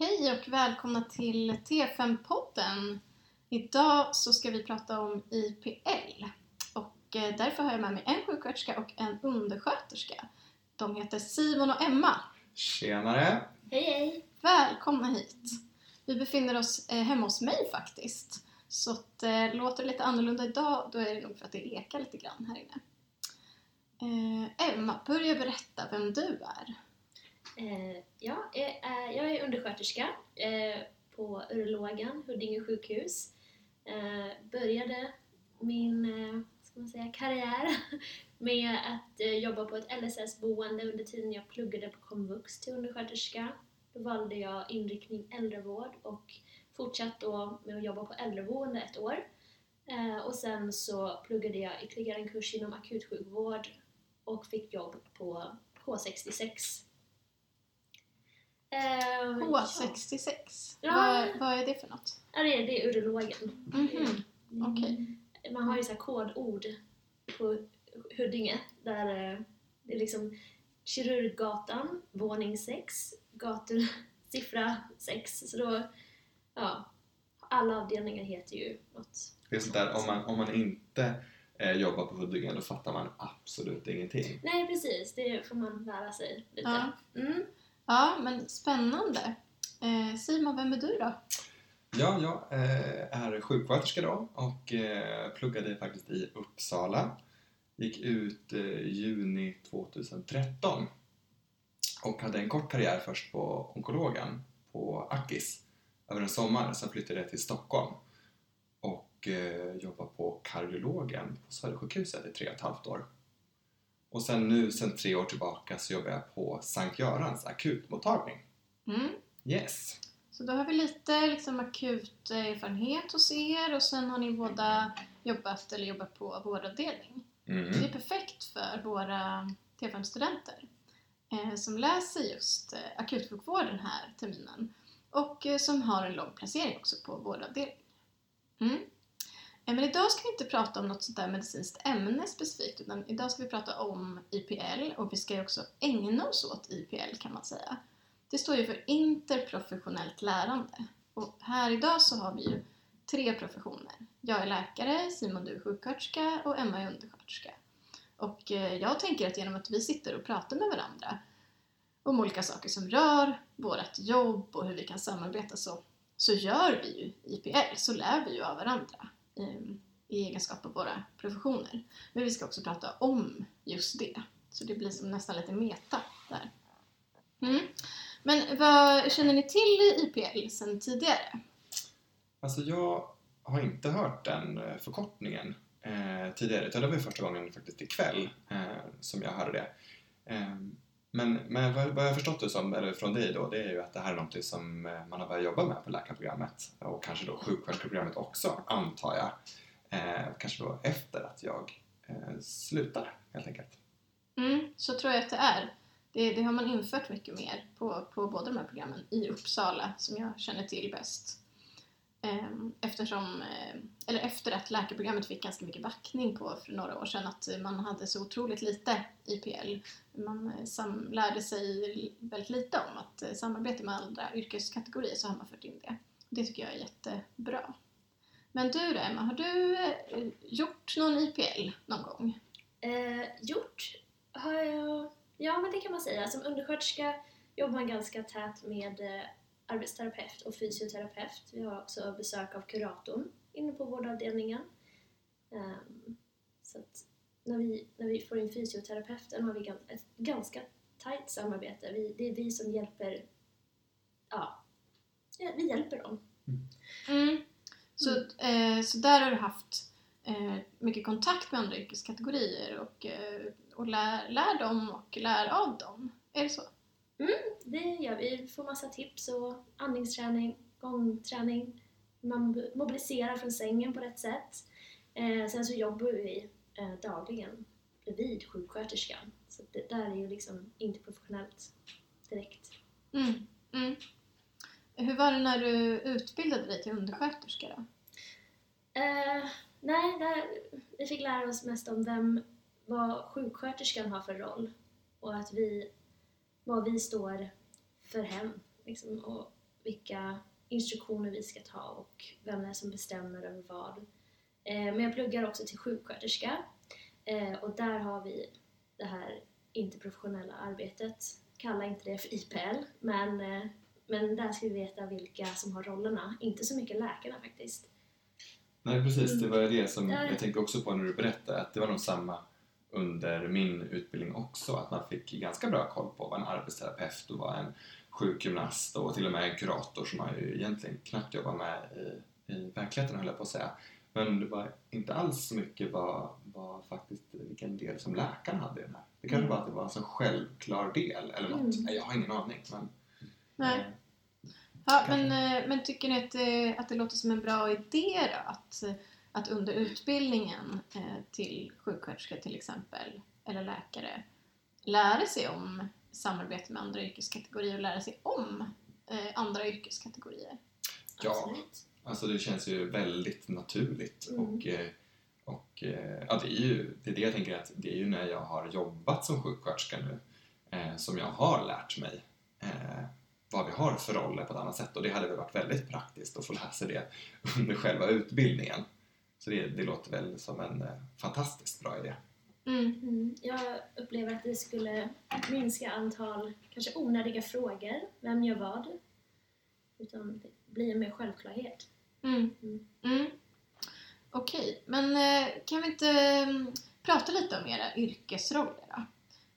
Hej och välkomna till T5-podden. Idag så ska vi prata om IPL och eh, därför har jag med mig en sjuksköterska och en undersköterska. De heter Simon och Emma. Tjenare! Hej hej! Välkomna hit! Vi befinner oss eh, hemma hos mig faktiskt. Så att, eh, låter det lite annorlunda idag, då är det nog för att det ekar lite grann här inne. Eh, Emma, börja berätta vem du är. Eh, ja, jag är, jag är undersköterska eh, på urologen, Huddinge sjukhus. Eh, började min eh, ska man säga, karriär med att eh, jobba på ett LSS-boende under tiden jag pluggade på komvux till undersköterska. Då valde jag inriktning äldrevård och fortsatte då med att jobba på äldreboende ett år. Eh, och sen så pluggade jag ytterligare en kurs inom akutsjukvård och fick jobb på H66 H66, Ja. vad, vad är det för något? Ja, det är, det är urologen. Mhm, Okej. Man har ju så här kodord på Huddinge där eh, det är liksom Kirurggatan, våning 6, gator, siffra 6. Så då, ja, alla avdelningar heter ju något. Det är sånt där, om man, om man inte eh, jobbar på Huddinge då fattar man absolut ingenting. Nej, precis. Det får man lära sig lite. Ja. Mm. Ja, men spännande. Eh, Simon, vem är du då? Ja, jag eh, är sjuksköterska då och eh, pluggade faktiskt i Uppsala. Gick ut eh, juni 2013 och hade en kort karriär först på onkologen på Akis över en sommar. Sen flyttade jag till Stockholm och jobbade på kardiologen på Södersjukhuset i tre och ett halvt år. Och sen nu, sen tre år tillbaka, så jobbar jag på Sankt Görans akutmottagning. Mm. Yes! Så då har vi lite liksom, akut erfarenhet hos er och sen har ni båda jobbat eller jobbat på vårdavdelning. Mm. Det är perfekt för våra T5-studenter eh, som läser just eh, akutsjukvården här terminen och eh, som har en lång placering också på vårdavdelning. Mm. Men idag ska vi inte prata om något sånt där medicinskt ämne specifikt utan idag ska vi prata om IPL och vi ska ju också ägna oss åt IPL kan man säga. Det står ju för interprofessionellt lärande och här idag så har vi ju tre professioner. Jag är läkare, Simon du är sjuksköterska och Emma är undersköterska. Och eh, jag tänker att genom att vi sitter och pratar med varandra om olika saker som rör vårt jobb och hur vi kan samarbeta så, så gör vi ju IPL, så lär vi ju av varandra Ehm, i egenskap av våra professioner. Men vi ska också prata om just det, så det blir som nästan lite meta där. Mm. Men vad känner ni till IPL sedan tidigare? Alltså jag har inte hört den eh, förkortningen eh, tidigare utan det var första gången faktiskt ikväll eh, som jag hörde det. Eh, men, men vad, vad jag har förstått det som, eller från dig då, det är ju att det här är något som eh, man har börjat jobba med på läkarprogrammet och kanske då sjuksköterskeprogrammet också, antar jag. Eh, kanske då efter att jag eh, slutar helt enkelt. Mm, så tror jag att det är. Det, det har man infört mycket mer på, på båda de här programmen i Uppsala som jag känner till bäst. Ehm, eftersom, eh, eller efter att läkarprogrammet fick ganska mycket backning på för några år sedan att man hade så otroligt lite IPL. Man eh, sam- lärde sig väldigt lite om att eh, samarbeta med andra yrkeskategorier så har man fört in det. Det tycker jag är jättebra. Men du då Emma, har du gjort någon IPL någon gång? Eh, gjort har jag, ja men det kan man säga. Som undersköterska jobbar man ganska tätt med arbetsterapeut och fysioterapeut. Vi har också besök av kuratorn inne på vårdavdelningen. Ehm, så att när vi, när vi får in fysioterapeuten har vi ett ganska tajt samarbete. Vi, det är vi som hjälper, ja, vi hjälper dem. Mm. Så, eh, så där har du haft eh, mycket kontakt med andra yrkeskategorier och, eh, och lär, lär dem och lär av dem. Är det så? Det gör vi. Vi får massa tips och andningsträning, gångträning. Man mobiliserar från sängen på rätt sätt. Eh, sen så jobbar vi eh, dagligen bredvid sjuksköterskan. Så det där är ju liksom inte professionellt direkt. Mm. Mm. Hur var det när du utbildade dig till undersköterska då? Eh, nej, där, vi fick lära oss mest om vem, vad sjuksköterskan har för roll och att vi, vad vi står för hem. Liksom, och vilka instruktioner vi ska ta och vem det är som bestämmer över vad. Eh, men jag pluggar också till sjuksköterska eh, och där har vi det här interprofessionella arbetet. Kalla inte det för IPL, men, eh, men där ska vi veta vilka som har rollerna, inte så mycket läkarna faktiskt. Nej precis, det var det som Ja. jag tänkte också på när du berättade att det var nog samma under min utbildning också att man fick ganska bra koll på vad en arbetsterapeut och vad en sjukgymnast och till och med en kurator som man ju egentligen knappt jobbar med i, i verkligheten höll jag på att säga. Men det var inte alls så mycket vad, vad faktiskt vilken del som läkaren hade i den här. Det kanske Mm. var att det var en så självklar del eller något. Mm. Jag har ingen aning. Men, Nej. eh, Ja, Kanske. men, eh, men tycker ni att det, att det låter som en bra idé då? Att, eh, att under utbildningen eh, till sjuksköterska till exempel, eller läkare, lära sig om samarbete med andra yrkeskategorier och lära sig om eh, andra yrkeskategorier? Ja. Absolut. Alltså det känns ju väldigt naturligt Mm. och, eh, och ja, det är ju det, är det jag tänker att det är ju när jag har jobbat som sjuksköterska nu som jag har lärt mig vad vi har för roller på ett annat sätt och det hade väl varit väldigt praktiskt att få lära sig det under själva utbildningen. Så det, det låter väl som en eh, fantastiskt bra idé. Mm. Mm. Jag upplever att det skulle minska antal kanske onödiga frågor. Vem gör vad? Utan det blir mer självklarhet. Mm. Mm. Mm. Okej, men eh, kan vi inte mm, prata lite om era yrkesroller då?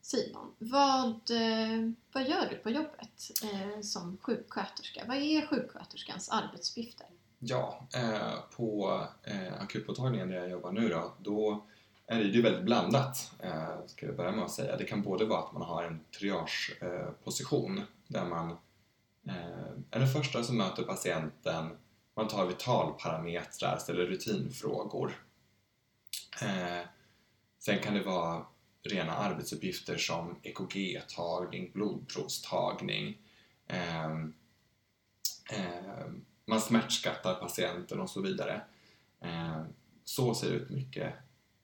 Simon, vad, eh, vad gör du på jobbet som sjuksköterska? Vad är sjuksköterskans arbetsuppgifter? Ja, eh, på eh, akutmottagningen där jag jobbar nu då, då är det ju väldigt blandat, eh, ska jag börja med att säga. Det kan både vara att man har en triageposition eh, där man eh, är den första som möter patienten, man tar vitalparametrar, ställer rutinfrågor. Eh, sen kan det vara rena arbetsuppgifter som EKG-tagning, blodprovstagning, ehm, ehm, man smärtskattar patienten och så vidare. Eh, så ser det ut mycket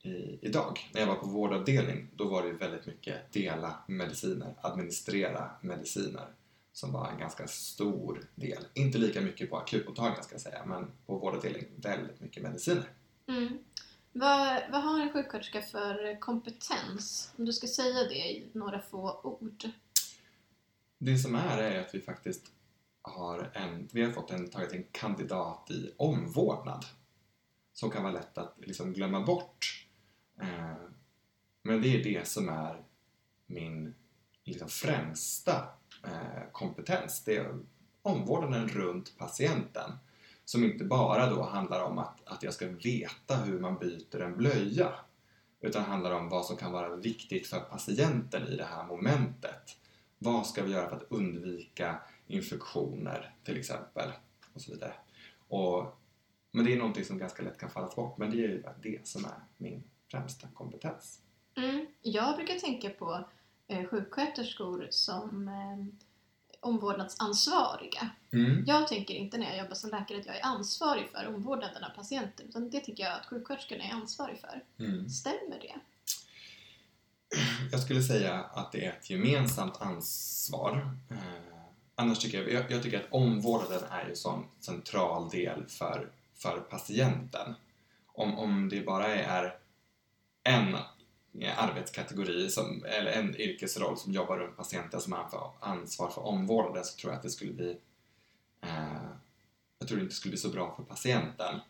i, idag. När jag var på vårdavdelning då var det väldigt mycket dela mediciner, administrera mediciner som var en ganska stor del. Inte lika mycket på akutmottagningen ska jag säga, men på vårdavdelning väldigt mycket mediciner. Mm. Vad, vad har en sjuksköterska för kompetens? Om du ska säga det i några få ord. Det som är är att vi faktiskt har en, vi har fått en, tagit en kandidat i omvårdnad som kan vara lätt att liksom glömma bort. Eh, men det är det som är min liksom främsta eh, kompetens. Det är omvårdnaden runt patienten som inte bara då handlar om att, att jag ska veta hur man byter en blöja utan handlar om vad som kan vara viktigt för patienten i det här momentet. Vad ska vi göra för att undvika infektioner till exempel och så vidare. Och, men det är någonting som ganska lätt kan falla bort men det är ju det som är min främsta kompetens. Mm. Jag brukar tänka på eh, sjuksköterskor som eh, omvårdnadsansvariga. Mm. Jag tänker inte när jag jobbar som läkare att jag är ansvarig för omvårdnaden av patienter utan det tycker jag att sjuksköterskan är ansvarig för. Mm. Stämmer det? Jag skulle säga att det är ett gemensamt ansvar. Annars tycker jag, jag, jag tycker att omvårdnaden är ju en sån central del för, för patienten. Om, om det bara är en arbetskategori som, eller en yrkesroll som jobbar runt patienten som har ansvar för omvårdnaden så tror jag att det skulle bli eh, jag tror det inte skulle bli så bra för patienten.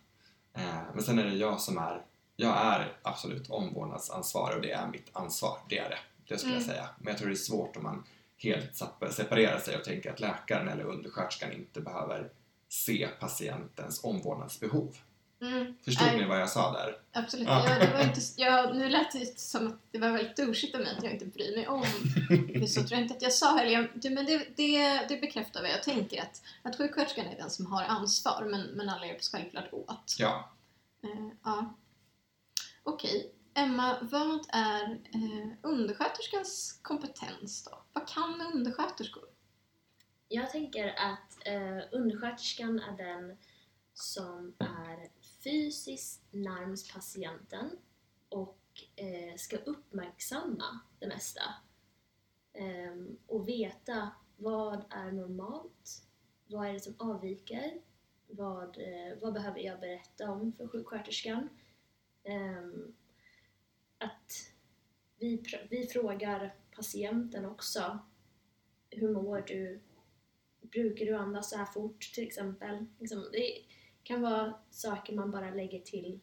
Eh, men sen är det jag som är jag är absolut omvårdnadsansvarig och det är mitt ansvar, det är det. Det skulle Mm. jag säga. Men jag tror det är svårt om man helt separerar sig och tänker att läkaren eller undersköterskan inte behöver se patientens omvårdnadsbehov. Mm. Förstod Nej. ni vad jag sa där? Absolut. Ja. Jag, det var inte, jag, nu lät det som att det var väldigt douchigt av mig att jag inte bryr mig om det. Så tror jag inte att jag sa heller. Men det, det, det bekräftar vad jag tänker. Att, att sjuksköterskan är den som har ansvar men, men alla hjälps självklart åt. Ja. Eh, ja. Okej. Emma, vad är eh, undersköterskans kompetens då? Vad kan undersköterskor? Jag tänker att eh, undersköterskan är den som är fysiskt närmst patienten och eh, ska uppmärksamma det mesta. eh, och veta vad är normalt, vad är det som avviker? Vad, eh, vad behöver jag berätta om för sjuksköterskan? Ehm, att vi, vi frågar patienten också. Hur mår du? Brukar du andas så här fort till exempel? Liksom, det kan vara saker man bara lägger till,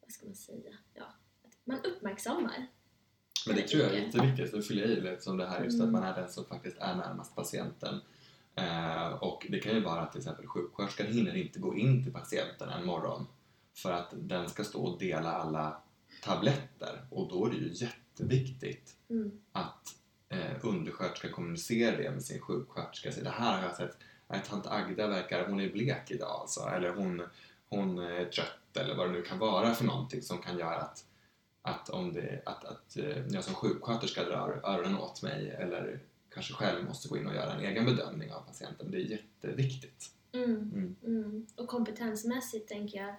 vad ska man säga, ja, att man uppmärksammar. Men det tror jag är jätteviktigt, att fylla i lite som det här just att Mm. man är den som faktiskt är närmast patienten. Eh, och det kan ju vara att till exempel sjuksköterskan hinner inte gå in till patienten en morgon för att den ska stå och dela alla tabletter och då är det ju jätteviktigt Mm. att eh, undersköterskan kommunicerar det med sin sjuksköterska. Så det här har jag sett, nej, tant Agda verkar, hon är blek idag alltså, eller hon, hon är trött eller vad det nu kan vara för någonting som kan göra att, att, om det, att, att eh, jag som sjuksköterska drar öronen åt mig eller kanske själv måste gå in och göra en egen bedömning av patienten. Det är jätteviktigt. Mm. Mm. Mm. Och kompetensmässigt tänker jag,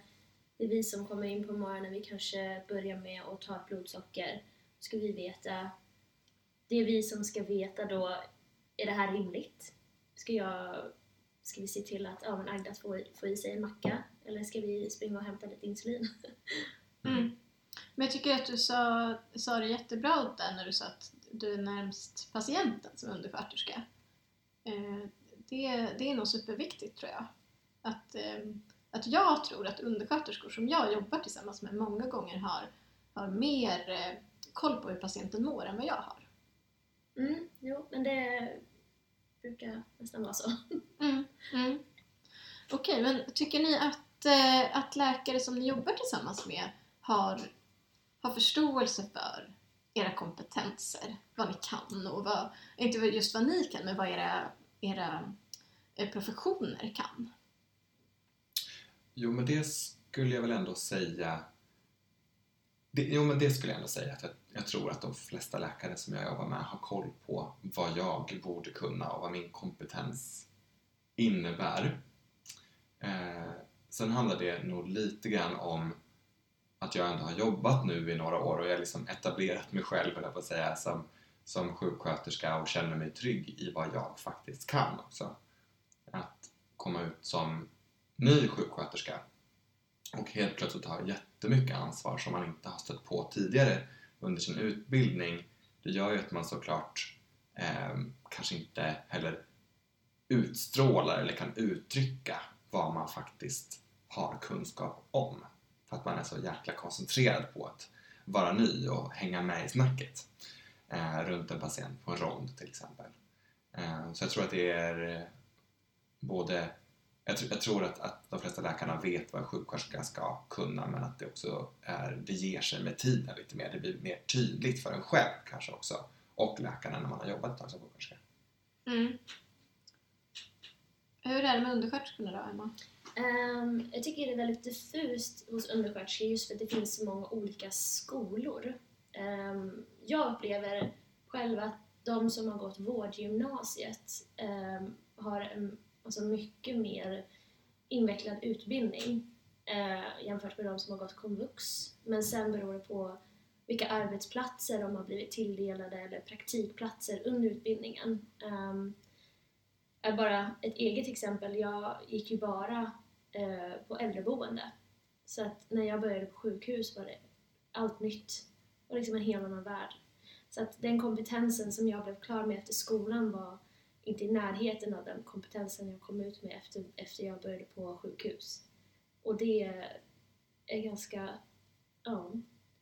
det är vi som kommer in på morgonen, vi kanske börjar med att ta ett blodsocker. Ska vi veta, det är vi som ska veta då, är det här rimligt? Ska jag, ska vi se till att ja, men Agda får, får i sig en macka? Eller ska vi springa och hämta lite insulin? Mm. Men jag tycker att du sa, sa det jättebra där när du sa att du är närmst patienten som undersköterska. Eh, det, det är nog superviktigt tror jag. Att, eh, att jag tror att undersköterskor som jag jobbar tillsammans med många gånger har, har mer eh, koll på hur patienten mår än vad jag har. Mm, jo, men det brukar nästan vara så. Mm. Mm. Okej, men tycker ni att, eh, att läkare som ni jobbar tillsammans med har, har förståelse för era kompetenser? Vad ni kan och vad, inte just vad ni kan, men vad era, era eh, professioner kan? Jo, men det skulle jag väl ändå säga... Det, jo, men det skulle jag ändå säga att jag, jag tror att de flesta läkare som jag jobbar med har koll på vad jag borde kunna och vad min kompetens innebär. Eh, sen handlar det nog lite grann om att jag ändå har jobbat nu i några år och jag har liksom etablerat mig själv, höll jag på att säga, som, som sjuksköterska och känner mig trygg i vad jag faktiskt kan också. Att komma ut som ny sjuksköterska och helt plötsligt har jättemycket ansvar som man inte har stött på tidigare under sin utbildning. Det gör ju att man såklart eh, kanske inte heller utstrålar eller kan uttrycka vad man faktiskt har kunskap om. För att man är så jäkla koncentrerad på att vara ny och hänga med i snacket eh, runt en patient på en rond till exempel. Eh, så jag tror att det är eh, både jag, tr- jag tror att, att de flesta läkarna vet vad en sjuksköterska ska kunna men att det också är, det ger sig med tiden lite mer. Det blir mer tydligt för en själv kanske också och läkarna när man har jobbat ett tag som sjuksköterska. Mm. Hur är det med undersköterskorna då, Emma? Ehm, jag tycker det är väldigt diffust hos undersköterskor just för att det finns så många olika skolor. Ehm, jag upplever själv att de som har gått vårdgymnasiet ehm, har en alltså mycket mer invecklad utbildning eh, jämfört med de som har gått komvux. Men sen beror det på vilka arbetsplatser de har blivit tilldelade eller praktikplatser under utbildningen. Um, är bara ett eget exempel. Jag gick ju bara eh, på äldreboende. Så att när jag började på sjukhus var det allt nytt. Och liksom en helt annan värld. Så att den kompetensen som jag blev klar med efter skolan var inte i närheten av den kompetensen jag kom ut med efter, efter jag började på sjukhus. Och det är ganska, ja,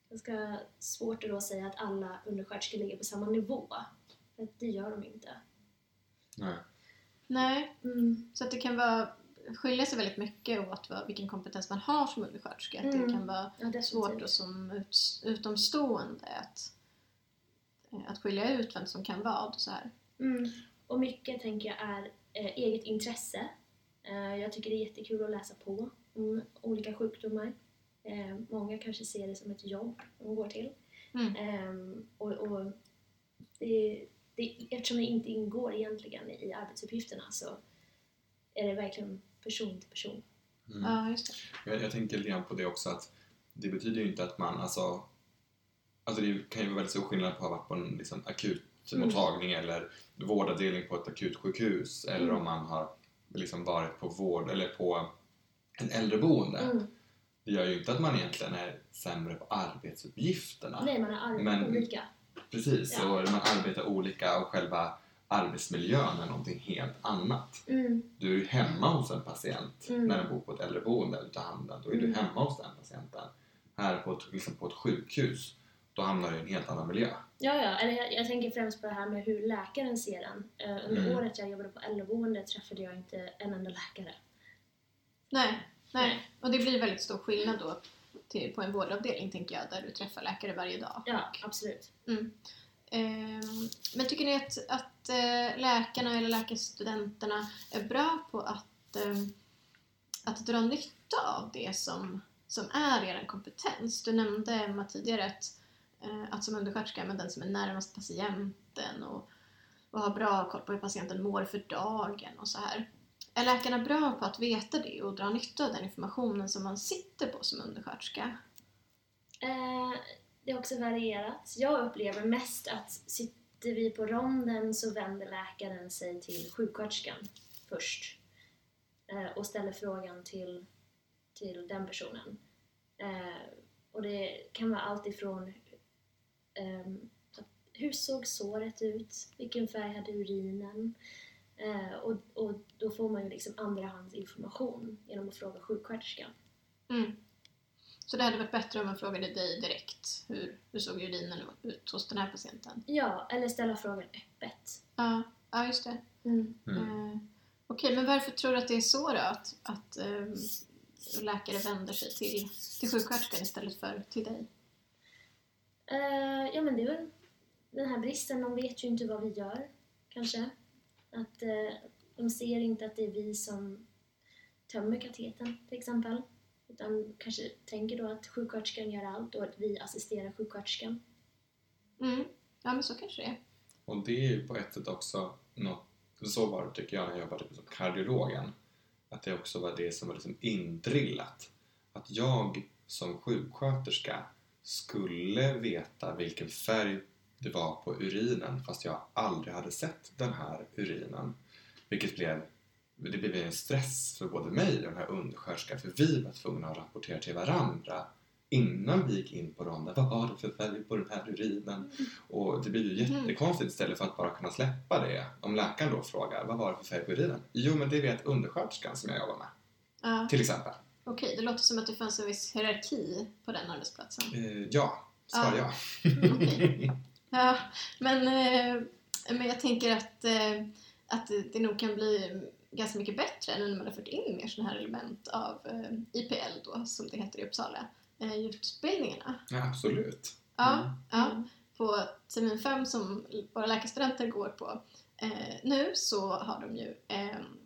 ganska svårt att då säga att alla undersköterskor ligger på samma nivå. För det gör de inte. Nej. Nej, Mm. så att det kan vara skilja sig väldigt mycket åt vad, vilken kompetens man har som undersköterska. Att Mm. det kan vara Ja, svårt och som ut, utomstående att, att skilja ut vem som kan vad. Så här. Mm. Och mycket tänker jag är eh, eget intresse. Eh, jag tycker det är jättekul att läsa på om olika sjukdomar. Eh, många kanske ser det som ett jobb de går till. Mm. Eh, och, och det, det, eftersom det inte ingår egentligen i arbetsuppgifterna så är det verkligen person till person. Mm. Ja, just det. Jag, jag tänker lite grann på det också att det betyder ju inte att man alltså Alltså det kan ju vara väldigt stor skillnad på att ha varit på en liksom, akutmottagning eller vårdavdelning på ett akutsjukhus eller Mm. om man har liksom varit på vård eller på en äldreboende. Mm. Det gör ju inte att man egentligen är sämre på arbetsuppgifterna. Nej, man arbetat Men- olika. Precis, Ja. och man arbetar olika och själva arbetsmiljön är någonting helt annat. Mm. Du är ju hemma hos en patient Mm. när den bor på ett äldreboende och tar hand om den. Då är du Mm. hemma hos den patienten. Här på ett, liksom på ett sjukhus, då hamnar du i en helt annan miljö. Ja, ja. Eller jag, jag tänker främst på det här med hur läkaren ser en. Eh, under Mm. året jag jobbade på äldreboende träffade jag inte en enda läkare. Nej, nej. Och det blir väldigt stor skillnad då till, på en vårdavdelning tänker jag, där du träffar läkare varje dag. Ja, absolut. Mm. Ehm, men tycker ni att, att eh, läkarna eller läkarstudenterna är bra på att, ehm, att dra nytta av det som, som är er kompetens? Du nämnde Emma tidigare att, Eh, att som undersköterska är man den som är närmast patienten och, och har bra koll på hur patienten mår för dagen och så här. Är läkarna bra på att veta det och dra nytta av den informationen som man sitter på som undersköterska? Eh, det har också varierat. Jag upplever mest att sitter vi på ronden så vänder läkaren sig till sjuksköterskan först eh, och ställer frågan till, till den personen. Eh, och det kan vara allt ifrån att hur såg såret ut? Vilken färg hade urinen? Eh, och, och då får man ju liksom andrahandsinformation genom att fråga sjuksköterskan. Mm. Så det hade varit bättre om man frågade dig direkt. Hur, hur såg urinen ut hos den här patienten? Ja, eller ställa frågan öppet. Ja, ja just det. Mm. Mm. Eh, Okej, men varför tror du att det är så då? Att, att eh, läkare vänder sig till, till sjuksköterskan istället för till dig? Eh, ja, men det är väl den här bristen. De vet ju inte vad vi gör, kanske. Att eh, de ser inte att det är vi som tömmer kateten, till exempel. Utan kanske tänker då att sjuksköterskan gör allt och att vi assisterar sjuksköterskan. Mm. Ja, men så kanske det är. Och det är ju på ett sätt också något, så var det tycker jag när jag jobbade som kardiologen, att det också var det som var liksom indrillat. Att jag som sjuksköterska skulle veta vilken färg det var på urinen fast jag aldrig hade sett den här urinen. Vilket blev, det blev en stress för både mig och den här undersköterskan för vi var tvungna att rapportera till varandra innan vi gick in på ronden. Vad var det för färg på den här urinen? Och det blir ju jättekonstigt istället för att bara kunna släppa det. Om läkaren då frågar vad var det för färg på urinen? Jo, men det vet undersköterskan som jag jobbar med. Ja, Till exempel. Okej, det låter som att det fanns en viss hierarki på den arbetsplatsen. Eh, ja, svar Ja. ja. Okej. Ja, men, eh, men jag tänker att, eh, att det, nog kan bli ganska mycket bättre nu när man har fått in mer sådana här element av IPL då, som det heter i Uppsala, i utbildningarna. ja, absolut. Ja, Mm. ja. På termin 5 som våra läkarstudenter går på nu så har de ju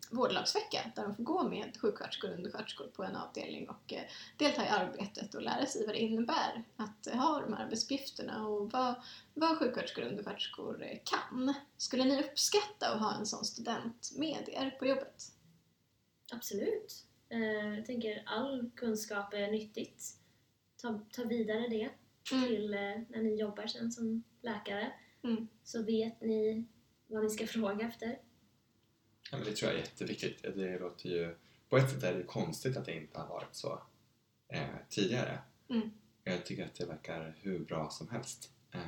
vårdlagsvecka där de får gå med sjuksköterskor och undersköterskor på en avdelning och eh, delta i arbetet och lära sig vad det innebär att ha de här arbetsuppgifterna och vad, vad sjuksköterskor och undersköterskor eh, kan. Skulle ni uppskatta att ha en sån student med er på jobbet? Absolut. Eh, jag tänker all kunskap är nyttigt. Ta, ta vidare det Mm. till när ni jobbar sen som läkare. Mm. Så vet ni vad ni ska fråga efter. Ja, men det tror jag är jätteviktigt. Det låter ju... På ett sätt är det konstigt att det inte har varit så eh, tidigare. Mm. Jag tycker att det verkar hur bra som helst. Eh,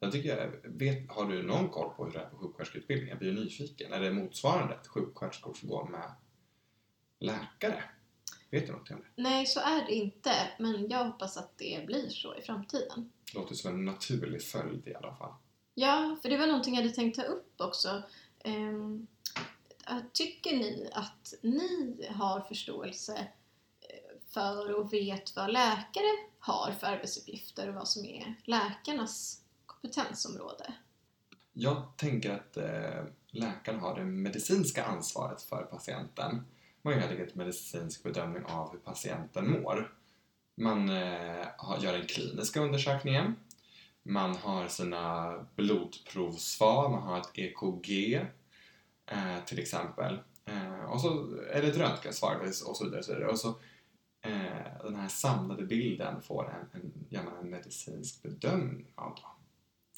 jag tycker jag vet, har du någon koll på hur det är på sjuksköterskeutbildningen? Jag blir nyfiken. Är det motsvarande att sjuksköterskor får gå med läkare? Vet du något om det? Nej, så är det inte, men jag hoppas att det blir så i framtiden. Det låter som en naturlig följd i alla fall. Ja, för det var någonting jag hade tänkt ta upp också. Äh, Eh, tycker ni att ni har förståelse eh, för och vet vad läkare har för arbetsuppgifter och vad som är läkarnas kompetensområde? Jag tänker att eh, läkaren har det medicinska ansvaret för patienten. Man gör en medicinsk bedömning av hur patienten mår. Man eh, gör den kliniska undersökningen. Man har sina blodprovsvar, man har ett EKG eh, till exempel. Eh, och så är det ett röntgensvar och så vidare. Och, så vidare. och så eh, den här samlade bilden får en, en, gör man en medicinsk bedömning av. Då.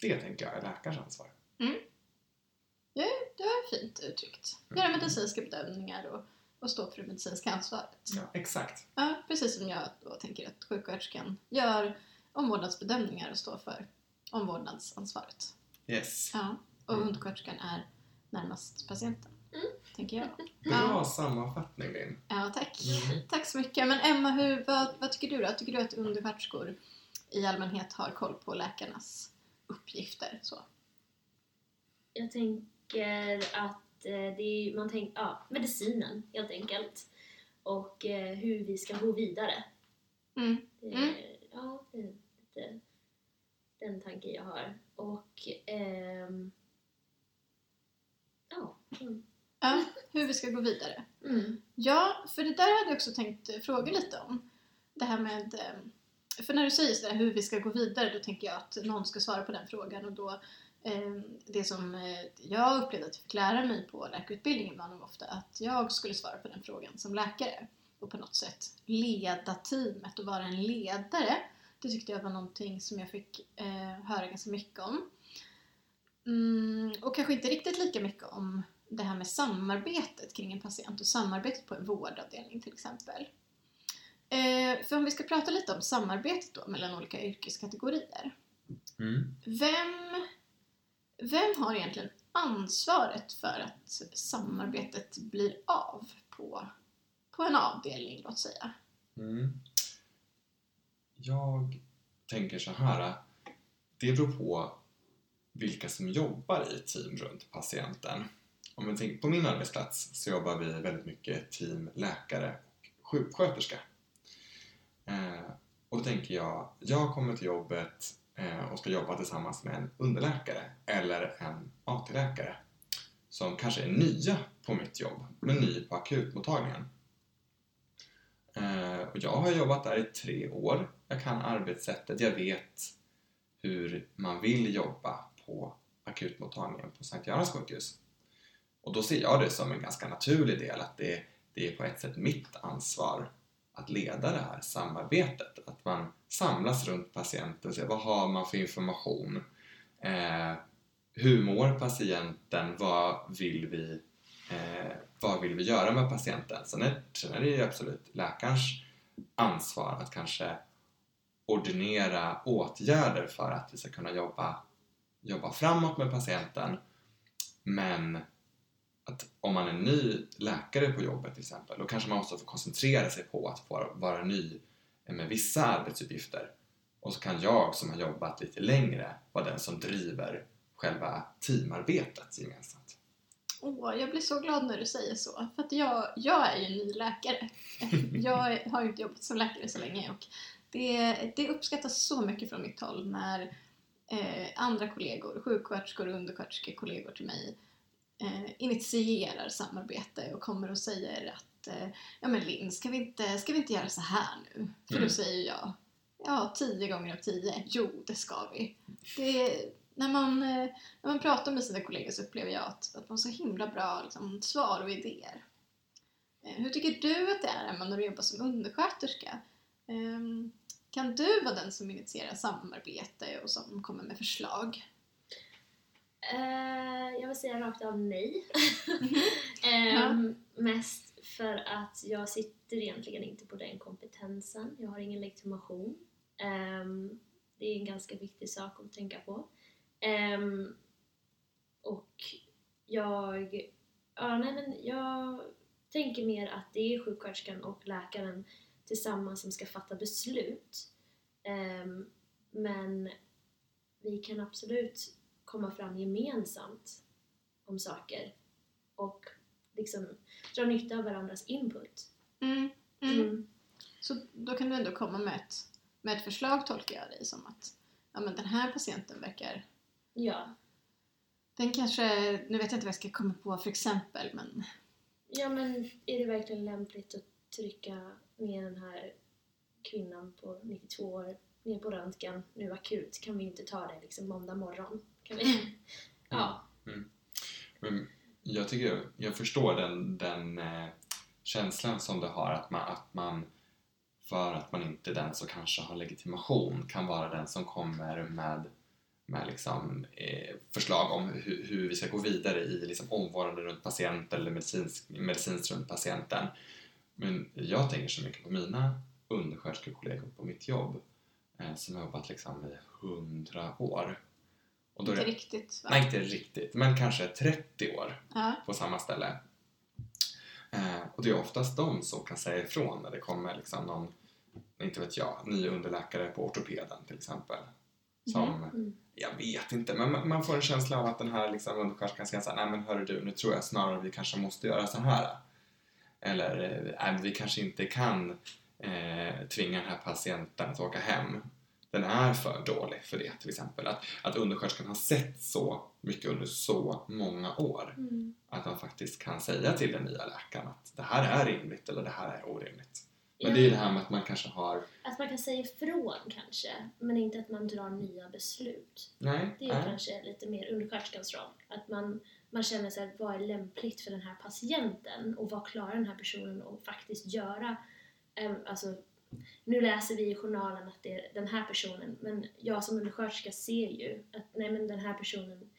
Det tänker jag är läkarens ansvar. Det har jag fint uttryckt. Göra Mm. medicinska bedömningar och, och stå för det medicinska ansvaret. Ja, exakt. Ja, precis som jag då tänker att sjuksköterskan gör omvårdnadsbedömningar och står för omvårdnadsansvaret. Yes. Ja, och Mm. undersköterskan är närmast patienten, Mm. tänker jag. Bra Ja. sammanfattning Linn. Ja, tack. Mm. Tack så mycket. Men Emma, hur, vad, vad tycker du då? Tycker du att undersköterskor i allmänhet har koll på läkarnas uppgifter? Så. Jag tänker att eh, det är, man tänker, ja, medicinen helt enkelt. Och eh, hur vi ska gå vidare. Mm. Det, Mm. Ja, det är lite den tanken jag har. Och ehm. Mm. Ja, hur vi ska gå vidare. Mm. Ja, för det där hade jag också tänkt eh, fråga lite om. Det här med... eh, För när du säger sådär hur vi ska gå vidare, då tänker jag att någon ska svara på den frågan och då eh, det som jag upplevde att jag fick lära mig på läkarutbildningen var nog ofta att jag skulle svara på den frågan som läkare och på något sätt leda teamet och vara en ledare. Det tyckte jag var någonting som jag fick eh, höra ganska mycket om. Mm, och kanske inte riktigt lika mycket om det här med samarbetet kring en patient och samarbetet på en vårdavdelning till exempel. Eh, för om vi ska prata lite om samarbetet då mellan olika yrkeskategorier. Mm. Vem, vem har egentligen ansvaret för att samarbetet blir av på, på en avdelning, låt säga? Mm. Jag tänker så här. Det beror på vilka som jobbar i team runt patienten. Om man tänker på min arbetsplats så jobbar vi väldigt mycket team läkare och sjuksköterska. Eh, och då tänker jag, jag kommer till jobbet eh, och ska jobba tillsammans med en underläkare eller en AT-läkare som kanske är nya på mitt jobb, men ny på akutmottagningen. Eh, och jag har jobbat där i tre år. Jag kan arbetssättet, jag vet hur man vill jobba på akutmottagningen på Sankt Görans sjukhus. Och då ser jag det som en ganska naturlig del att det, det är på ett sätt mitt ansvar att leda det här samarbetet. Att man samlas runt patienten och ser vad har man för information? Eh, hur mår patienten? Vad vill vi eh, vad vill vi göra med patienten? Sen är, sen är det ju absolut läkarens ansvar att kanske ordinera åtgärder för att vi ska kunna jobba, jobba framåt med patienten. Men att om man är ny läkare på jobbet till exempel, då kanske man måste få koncentrera sig på att få vara ny med vissa arbetsuppgifter. Och så kan jag som har jobbat lite längre vara den som driver själva teamarbetet gemensamt. Åh, jag blir så glad när du säger så. För att jag, jag är ju ny läkare. Jag har ju inte jobbat som läkare så länge och det, det uppskattas så mycket från mitt håll när eh, andra kollegor, sjuksköterskor och undersköterskekollegor till mig eh, initierar samarbete och kommer och säger att eh, ja men Linn, ska vi, inte, ska vi inte göra så här nu? För då Mm. säger jag ja, tio gånger av tio, jo det ska vi. Det, när, man, eh, när man pratar med sina kollegor så upplever jag att, att man har så himla bra liksom, svar och idéer. Eh, hur tycker du att det är Emma när du jobbar som undersköterska? Ehm, kan du vara den som initierar samarbete och som kommer med förslag? Eh, jag vill säga rakt av nej. Mhm. Ehm, Mest för att jag sitter egentligen inte på den kompetensen. Jag har ingen legitimation. Ehm, det är en ganska viktig sak att tänka på. Ehm, och jag, ja, nej, men jag tänker mer att det är sjuksköterskan och läkaren tillsammans som ska fatta beslut. Men vi kan absolut komma fram gemensamt om saker och liksom dra nytta av varandras input. Mm. Mm. Mm. Så då kan du ändå komma med ett, med ett förslag tolkar jag dig som att ja, men den här patienten verkar Ja. den kanske, nu vet jag inte vad jag ska komma på för exempel men ja, men är det verkligen lämpligt att trycka ner den här kvinnan på 92 år ner på röntgen nu akut? Kan vi inte ta det liksom måndag morgon? Kan vi? Ja. Men jag tycker, jag förstår den, den eh, känslan som du har att man, att man för att man inte är den som kanske har legitimation kan vara den som kommer med, med liksom, eh, förslag om hur, hur vi ska gå vidare i liksom, omvårdnaden runt patienten eller medicinsk, medicinskt runt patienten. Men jag tänker så mycket på mina undersköterskekollegor på mitt jobb eh, som har jobbat liksom i hundra år. Och då är Inte det, riktigt va? nej, inte riktigt, men kanske 30 år Ja. på samma ställe. Eh, och det är oftast de som kan säga ifrån när det kommer liksom någon, inte vet jag, ny underläkare på ortopeden till exempel. Som, Mm. jag vet inte, men man- får en känsla av att den här liksom undersköterskan säger såhär, nej men hörru du, nu tror jag snarare vi kanske måste göra så här. Eller, nej, vi kanske inte kan eh, tvinga den här patienten att åka hem. Den är för dålig för det till exempel. Att, att undersköterskan har sett så mycket under så många år Mm. att man faktiskt kan säga till den nya läkaren att det här är rimligt eller det här är orimligt. Men Ja. det är det här med att man kanske har, Att man kan säga ifrån kanske, men inte att man drar nya beslut. nej, Det är nej. kanske lite mer undersköterskans roll. Att man, man känner sig vad är lämpligt för den här patienten och vad klarar den här personen att faktiskt göra. Ehm, Alltså, nu läser vi i journalen att det är den här personen, men jag som undersköterska ser ju att nej men den här personen,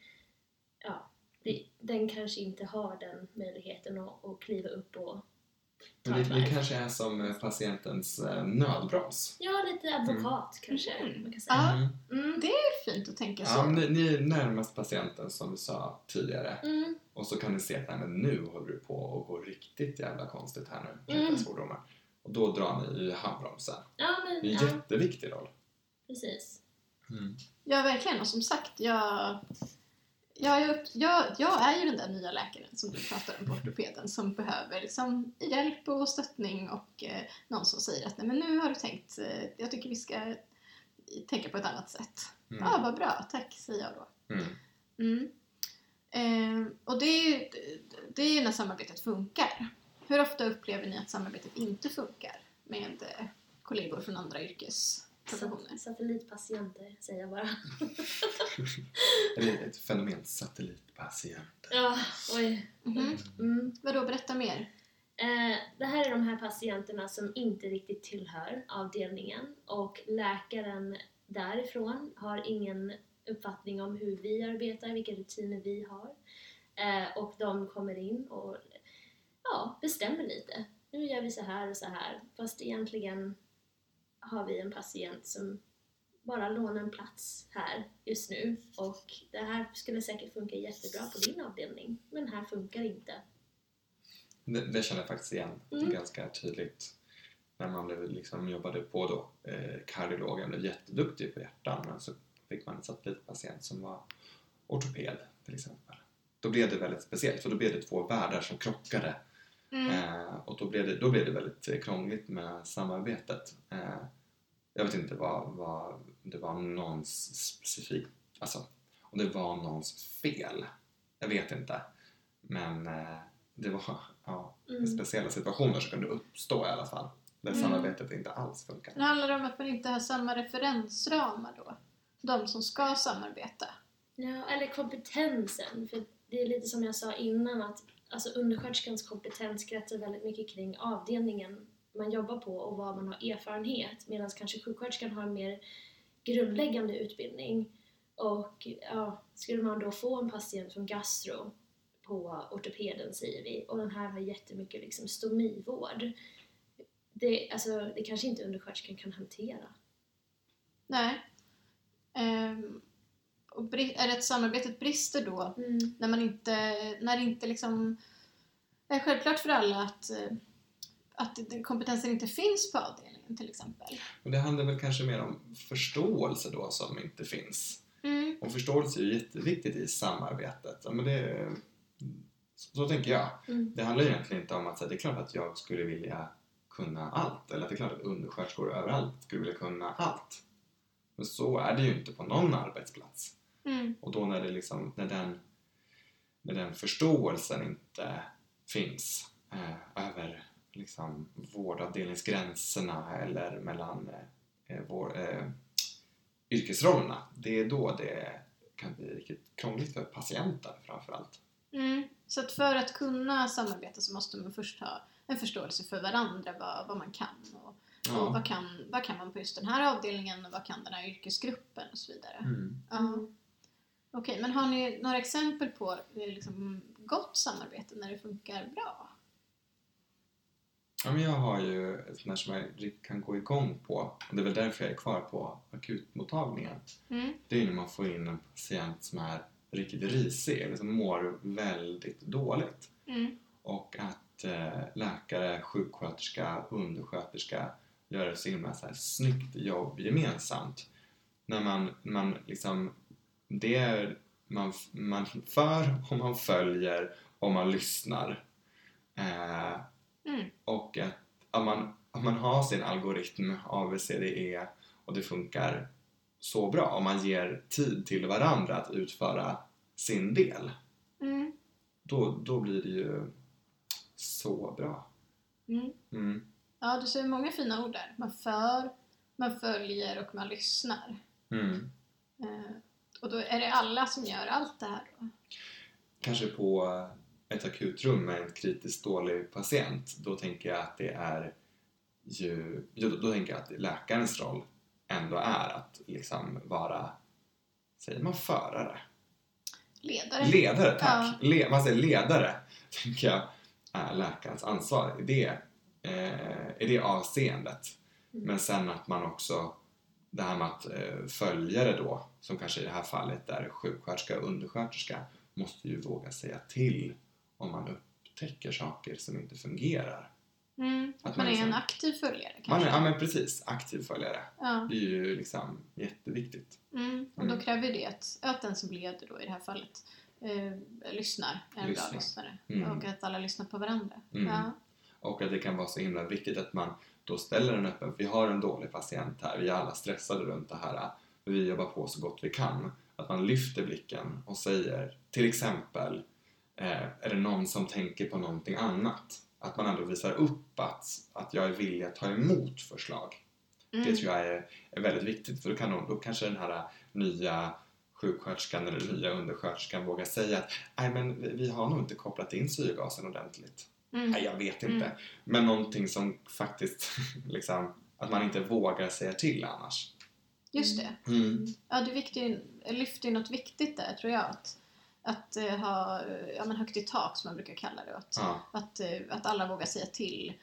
ja, det, den kanske inte har den möjligheten att, att kliva upp och ta Men det, det kanske är som eh, patientens eh, nödbroms. Ja, lite advokat kanske Mm. man kan säga. Mm. Mm. Det är fint att tänka så. Ja, ni, ni är närmast patienten som du sa tidigare. Mm. Och så kan ni se att nej, men nu håller du på att gå riktigt jävla konstigt här nu. Mm. Mm. svordomar. Och då drar ni i handbromsen. Ja, Det är men en ja, jätteviktig roll. precis. Mm. Ja, verkligen. Och som sagt, jag, jag, är jag, jag är ju den där nya läkaren som du pratar om på ortopeden som behöver liksom hjälp och stöttning och eh, någon som säger att Nej, men nu har du tänkt, eh, jag tycker vi ska tänka på ett annat sätt. Ja, Mm. ah, vad bra, tack säger jag då. Mm. Mm. Eh, och det är, ju, det är ju när samarbetet funkar. Hur ofta upplever ni att samarbetet inte funkar med kollegor från andra yrkesprofessioner? Sa- Satellitpatienter säger jag bara. Det är ett fenomen, satellitpatienter. Ja, oj. Mhm. Mm. Vadå, berätta mer. Eh, det här är de här patienterna som inte riktigt tillhör avdelningen och läkaren därifrån har ingen uppfattning om hur vi arbetar, vilka rutiner vi har. Eh, och de kommer in och ja, bestämmer lite. Nu gör vi så här och så här. Fast egentligen har vi en patient som bara lånar en plats här just nu och det här skulle säkert funka jättebra på din avdelning men här funkar inte. Det, det känner jag faktiskt igen Mm. ganska tydligt. När man blev, liksom, jobbade på då, eh, kardiologen, blev jätteduktig på hjärtan men så fick man en satellitpatient som var ortoped till exempel. Då blev det väldigt speciellt för då blev det två världar som krockade Mm. eh, och då blev, det, då blev det väldigt krångligt med samarbetet. Eh, jag vet inte vad, vad det var någons specifikt, alltså om det var någons fel. Jag vet inte. Men eh, det var ja, Mm. speciella situationer som kunde uppstå i alla fall. Där Mm. samarbetet inte alls funkar. Det handlar om att man inte har samma referensramar då. De som ska samarbeta. Ja, eller kompetensen. För det är lite som jag sa innan att alltså undersköterskans kompetens kretsar väldigt mycket kring avdelningen man jobbar på och vad man har erfarenhet medan kanske sjuksköterskan har en mer grundläggande utbildning. Och ja, skulle man då få en patient från gastro på ortopeden säger vi och den här har jättemycket liksom stomivård. Det, alltså, det kanske inte undersköterskan kan hantera. Nej. Um, och är det att samarbetet brister då Mm. när man inte, när det inte liksom är självklart för alla att, eh, att den kompetensen inte finns på avdelningen till exempel. Och det handlar väl kanske mer om förståelse då som inte finns. Mm. Och förståelse är ju jätteviktigt i samarbetet. Ja, men det, så, så tänker jag. Mm. Det handlar ju egentligen inte om att säga, det är klart att jag skulle vilja kunna allt. Eller att det är klart att undersköterskor överallt skulle vilja kunna allt. Men så är det ju inte på någon arbetsplats. Mm. Och då när, det liksom, när, den, när den förståelsen inte finns eh, över liksom, vårdavdelningsgränserna eller mellan eh, vår, eh, yrkesrollerna, det är då det kan bli riktigt krångligt för patienten framförallt. Mm. Så att för att kunna samarbeta så måste man först ha en förståelse för varandra, vad, vad man kan och, och Ja. vad, kan, vad kan man på just den här avdelningen och vad kan den här yrkesgruppen och så vidare. Mm. Ja. Okej, men har ni några exempel på liksom, gott samarbete när det funkar bra? Ja, men jag har ju ett sånt som jag kan gå igång på. Och det är väl därför jag är kvar på akutmottagningen. Mm. Det är när man får in en patient som är riktigt risig eller som mår väldigt dåligt. Mm. Och att eh, läkare, sjuksköterska, undersköterska gör ett så himla så här snyggt jobb gemensamt. När man, man liksom, det är, man, man för och man följer och man lyssnar. Eh, Mm. och att om man, om man har sin algoritm ABCDE och det funkar så bra, om man ger tid till varandra att utföra sin del, Mm. då, då blir det ju så bra. Mm. Mm. Ja, du säger många fina ord där. Man för, man följer och man lyssnar. Mm. Eh, och då är det alla som gör allt det här då? Kanske på ett akutrum med en kritiskt dålig patient, då tänker jag att det är ju, då, tänker jag att läkarens roll ändå är att liksom vara, säger man förare? Ledare? Ledare, tack! Ja. Le, man säger ledare, tänker jag är läkarens ansvar i det, eh, i det avseendet. Mm. Men sen att man också, det här med att eh, följare då, som kanske i det här fallet är sjuksköterska och undersköterska, måste ju våga säga till om man upptäcker saker som inte fungerar. Mm. Att Att man man är liksom- en aktiv följare Man kanske? är, ja men precis, aktiv följare. Ja. Det är ju liksom jätteviktigt. Mm. Och då Mm. kräver det att, att den som leder då i det här fallet eh, lyssnar, är en Lyssnar. bra lyssnare. Mm. Och att alla lyssnar på varandra. Mm. Ja. Och att det kan vara så himla viktigt att man då ställer en öppen, vi har en dålig patient här, vi är alla stressade runt det här, vi jobbar på så gott vi kan. Att man lyfter blicken och säger, till exempel, eh, är det någon som tänker på någonting annat? Att man ändå visar upp att, att jag är villig att ta emot förslag. Mm. Det tror jag är, är väldigt viktigt för då, kan då kanske den här nya sjuksköterskan eller nya undersköterskan vågar säga att nej men vi, vi har nog inte kopplat in syrgasen ordentligt. Mm. Nej, jag vet inte. Mm. Men någonting som faktiskt liksom, att man inte vågar säga till annars. Just det. Mm. Ja, du viktig, lyfter ju något viktigt där tror jag. Att, att eh, ha ja, men högt i tak som man brukar kalla det. Att, Ja. att, eh, att alla vågar säga till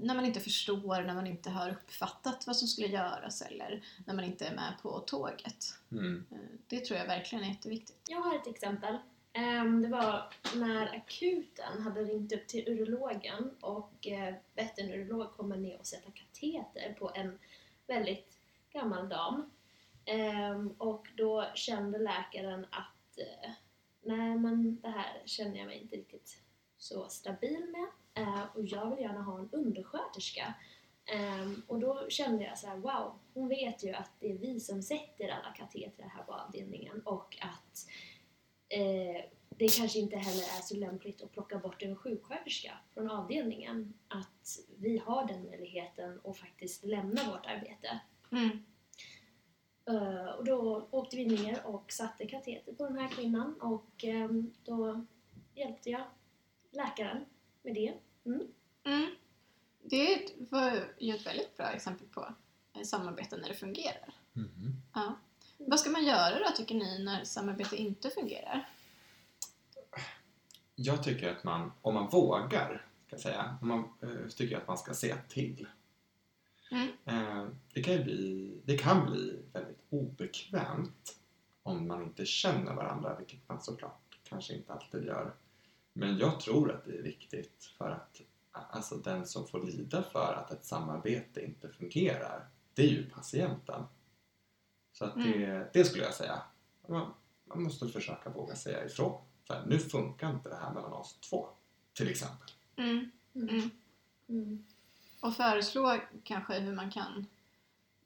när man inte förstår, när man inte har uppfattat vad som skulle göras eller när man inte är med på tåget. Mm. Eh, Det tror jag verkligen är jätteviktigt. Jag har ett exempel. Ehm, Det var när akuten hade ringt upp till urologen och bett en urolog komma ner och sätta kateter på en väldigt gammal dam. Ehm, och då kände läkaren att eh, nej men det här känner jag mig inte riktigt så stabil med eh, och jag vill gärna ha en undersköterska. Ehm, och då kände jag så här: wow, hon vet ju att det är vi som sätter alla katetrar här på avdelningen och att eh, det kanske inte heller är så lämpligt att plocka bort en sjuksköterska från avdelningen. Att vi har den möjligheten att faktiskt lämna vårt arbete. Mm. Eh, och då åkte vi ner och satte kateter på den här kvinnan och ehm, då hjälpte jag läkaren med det. Mm. Det var ju ett väldigt bra exempel på eh, samarbete när det fungerar. Mhm. Ja. Vad ska man göra då tycker ni när samarbete inte fungerar? Jag tycker att man, om man vågar, ska säga, om man, eh, tycker jag att man ska säga till. Mm. Eh, det, kan ju bli, det kan bli väldigt obekvämt om man inte känner varandra, vilket man såklart kanske inte alltid gör. Men jag tror att det är viktigt för att alltså den som får lida för att ett samarbete inte fungerar, det är ju patienten. Så att det, det skulle jag säga. Man, man måste försöka våga säga ifrån. Så här, nu funkar inte det här mellan oss två, till exempel. Mm. Mm. Mm. Och föreslå kanske hur man kan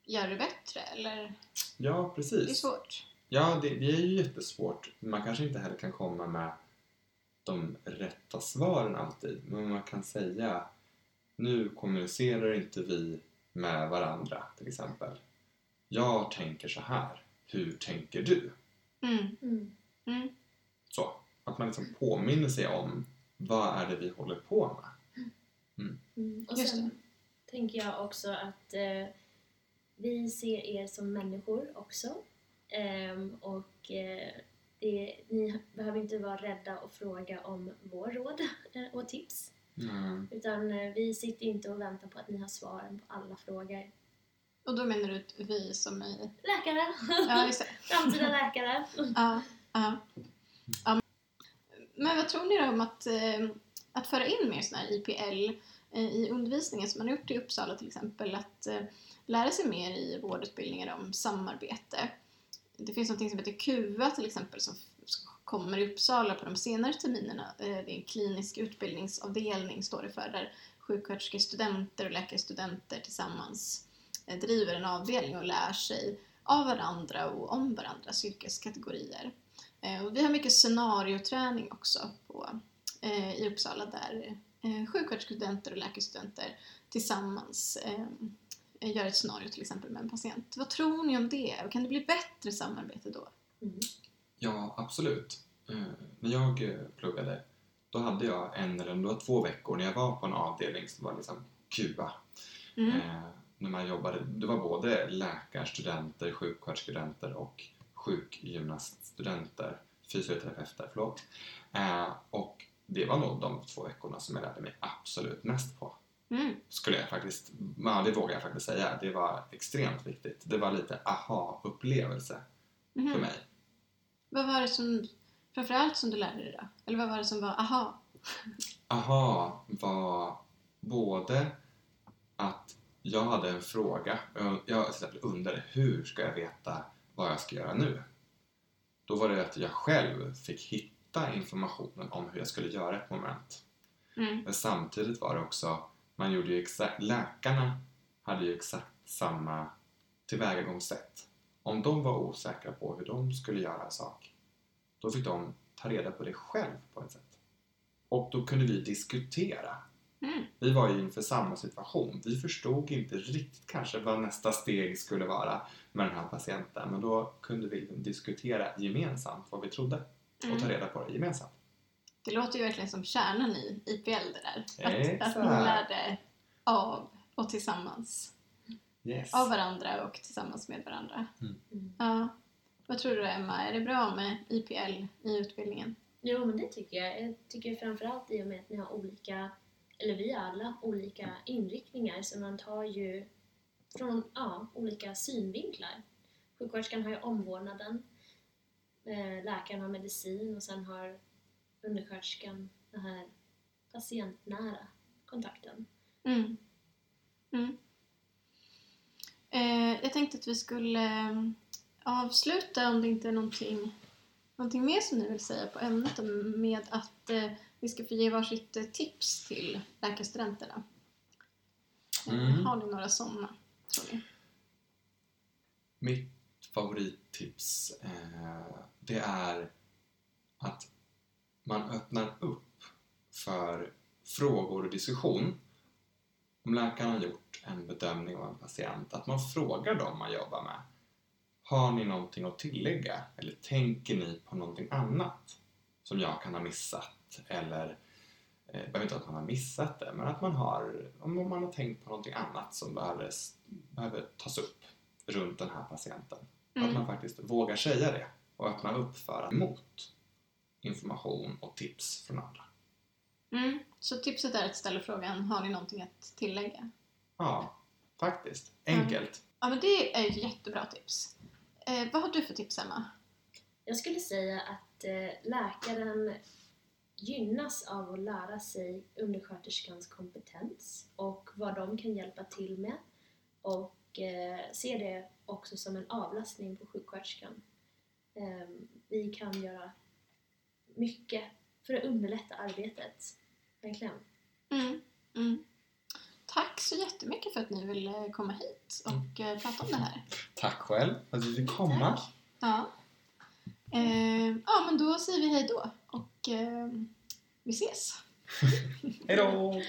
göra det bättre eller? Ja, Det är precis. svårt. Ja, det, det är ju jättesvårt. Man kanske inte heller kan komma med de rätta svaren alltid. Men man kan säga nu kommunicerar inte vi med varandra till exempel. Jag tänker så här. Hur tänker du? Mm. Mm. Mm. Så. Att man liksom påminner sig om vad är det vi håller på med. Mm. Och Just sen tänker jag också att eh, vi ser er som människor också. Ehm, och eh, det, ni behöver inte vara rädda och fråga om vår råd eh, och tips. Mm. Utan eh, vi sitter inte och väntar på att ni har svaren på alla frågor. Och då menar du vi som är... Läkare! Ja, just det. Framtida läkare! Ja, ja. ja. Men vad tror ni då om att, eh, att föra in mer sån här IPL Eh, i undervisningen som man har gjort i Uppsala till exempel? Att eh, lära sig mer i vårdutbildningar om samarbete. Det finns något som heter QA till exempel som kommer i Uppsala på de senare terminerna. Eh, det är en klinisk utbildningsavdelning står det för där sjuksköterskestudenter och läkarstudenter tillsammans driver en avdelning och lär sig av varandra och om varandras yrkeskategorier. Och vi har mycket scenarioträning också på, i Uppsala där eh, sjuksköterskestudenter och läkarstudenter tillsammans eh, gör ett scenario till exempel med en patient. Vad tror ni om det? Och Kan det bli bättre samarbete då? Mm. Ja, absolut. Eh, när jag eh, pluggade, då hade jag en eller var två veckor när jag var på en avdelning som var liksom KUA. Mm. Eh, när man jobbade, det var både läkarstudenter, sjuksköterskestudenter och sjukgymnaststudenter, fysioterapeuter, förlåt. Eh, och det var nog de två veckorna som jag lärde mig absolut mest på. Mm. Skulle jag faktiskt, ja, det vågar jag faktiskt säga. Det var extremt viktigt. Det var lite aha-upplevelse Mhm. för mig. Vad var det som, framförallt som du lärde dig då? Eller vad var det som var aha? Aha var både att jag hade en fråga. Jag jag undrade hur ska jag veta vad jag ska göra nu? Då var det att jag själv fick hitta informationen om hur jag skulle göra ett moment. Mm. Men samtidigt var det också, man gjorde ju exakt, läkarna hade ju exakt samma tillvägagångssätt. Om de var osäkra på hur de skulle göra en sak, då fick de ta reda på det själv på ett sätt. Och då kunde vi diskutera. Mm. Vi var ju inför samma situation. Vi förstod inte riktigt kanske vad nästa steg skulle vara med den här patienten. Men då kunde vi diskutera gemensamt vad vi trodde och ta Mm. reda på det gemensamt. Det låter ju verkligen som kärnan i IPL det där. Att, Exakt. att man lärde av och tillsammans. Yes. Av varandra och tillsammans med varandra. Mm. Ja. Vad tror du Emma? Är det bra med IPL i utbildningen? Jo, men det tycker jag. Jag tycker framförallt i och med att ni har olika, eller vi har alla olika inriktningar så man tar ju från ja, olika synvinklar. Sjuksköterskan har ju omvårdnaden, läkaren har medicin och sen har undersköterskan den här patientnära kontakten. Mm. Mm. Eh, jag tänkte att vi skulle eh, avsluta om det inte är någonting, någonting mer som ni vill säga på ämnet med att eh, vi ska få ge varsitt eh, tips till läkarstudenterna. Eh, Mm. Har ni några sådana, tror ni? Mitt favorittips tips eh, det är att man öppnar upp för frågor och diskussion. Om läkaren har gjort en bedömning av en patient, att man frågar dem man jobbar med. Har ni någonting att tillägga? Eller tänker ni på någonting annat som jag kan ha missat? Eller det behöver inte att man har missat det, men att man har, om man har tänkt på någonting annat som behöver, behöver tas upp runt den här patienten. Att man faktiskt vågar säga det och öppna upp för att emot information och tips från andra. Mm. Så tipset är att ställa frågan, har ni någonting att tillägga? Ja, faktiskt. Enkelt. Ja, men det är ett jättebra tips. Eh, vad har du för tips, Emma? Jag skulle säga att eh, läkaren gynnas av att lära sig undersköterskans kompetens och vad de kan hjälpa till med och eh, ser det också som en avlastning på sjuksköterskan. Eh, vi kan göra mycket för att underlätta arbetet. Verkligen. Mm. Mm. Tack så jättemycket för att ni ville komma hit och eh, prata om det här. Tack själv för att du fick komma. Tack. Ja. Eh, ja, men då säger vi hej då och eh, vi ses. Hej då!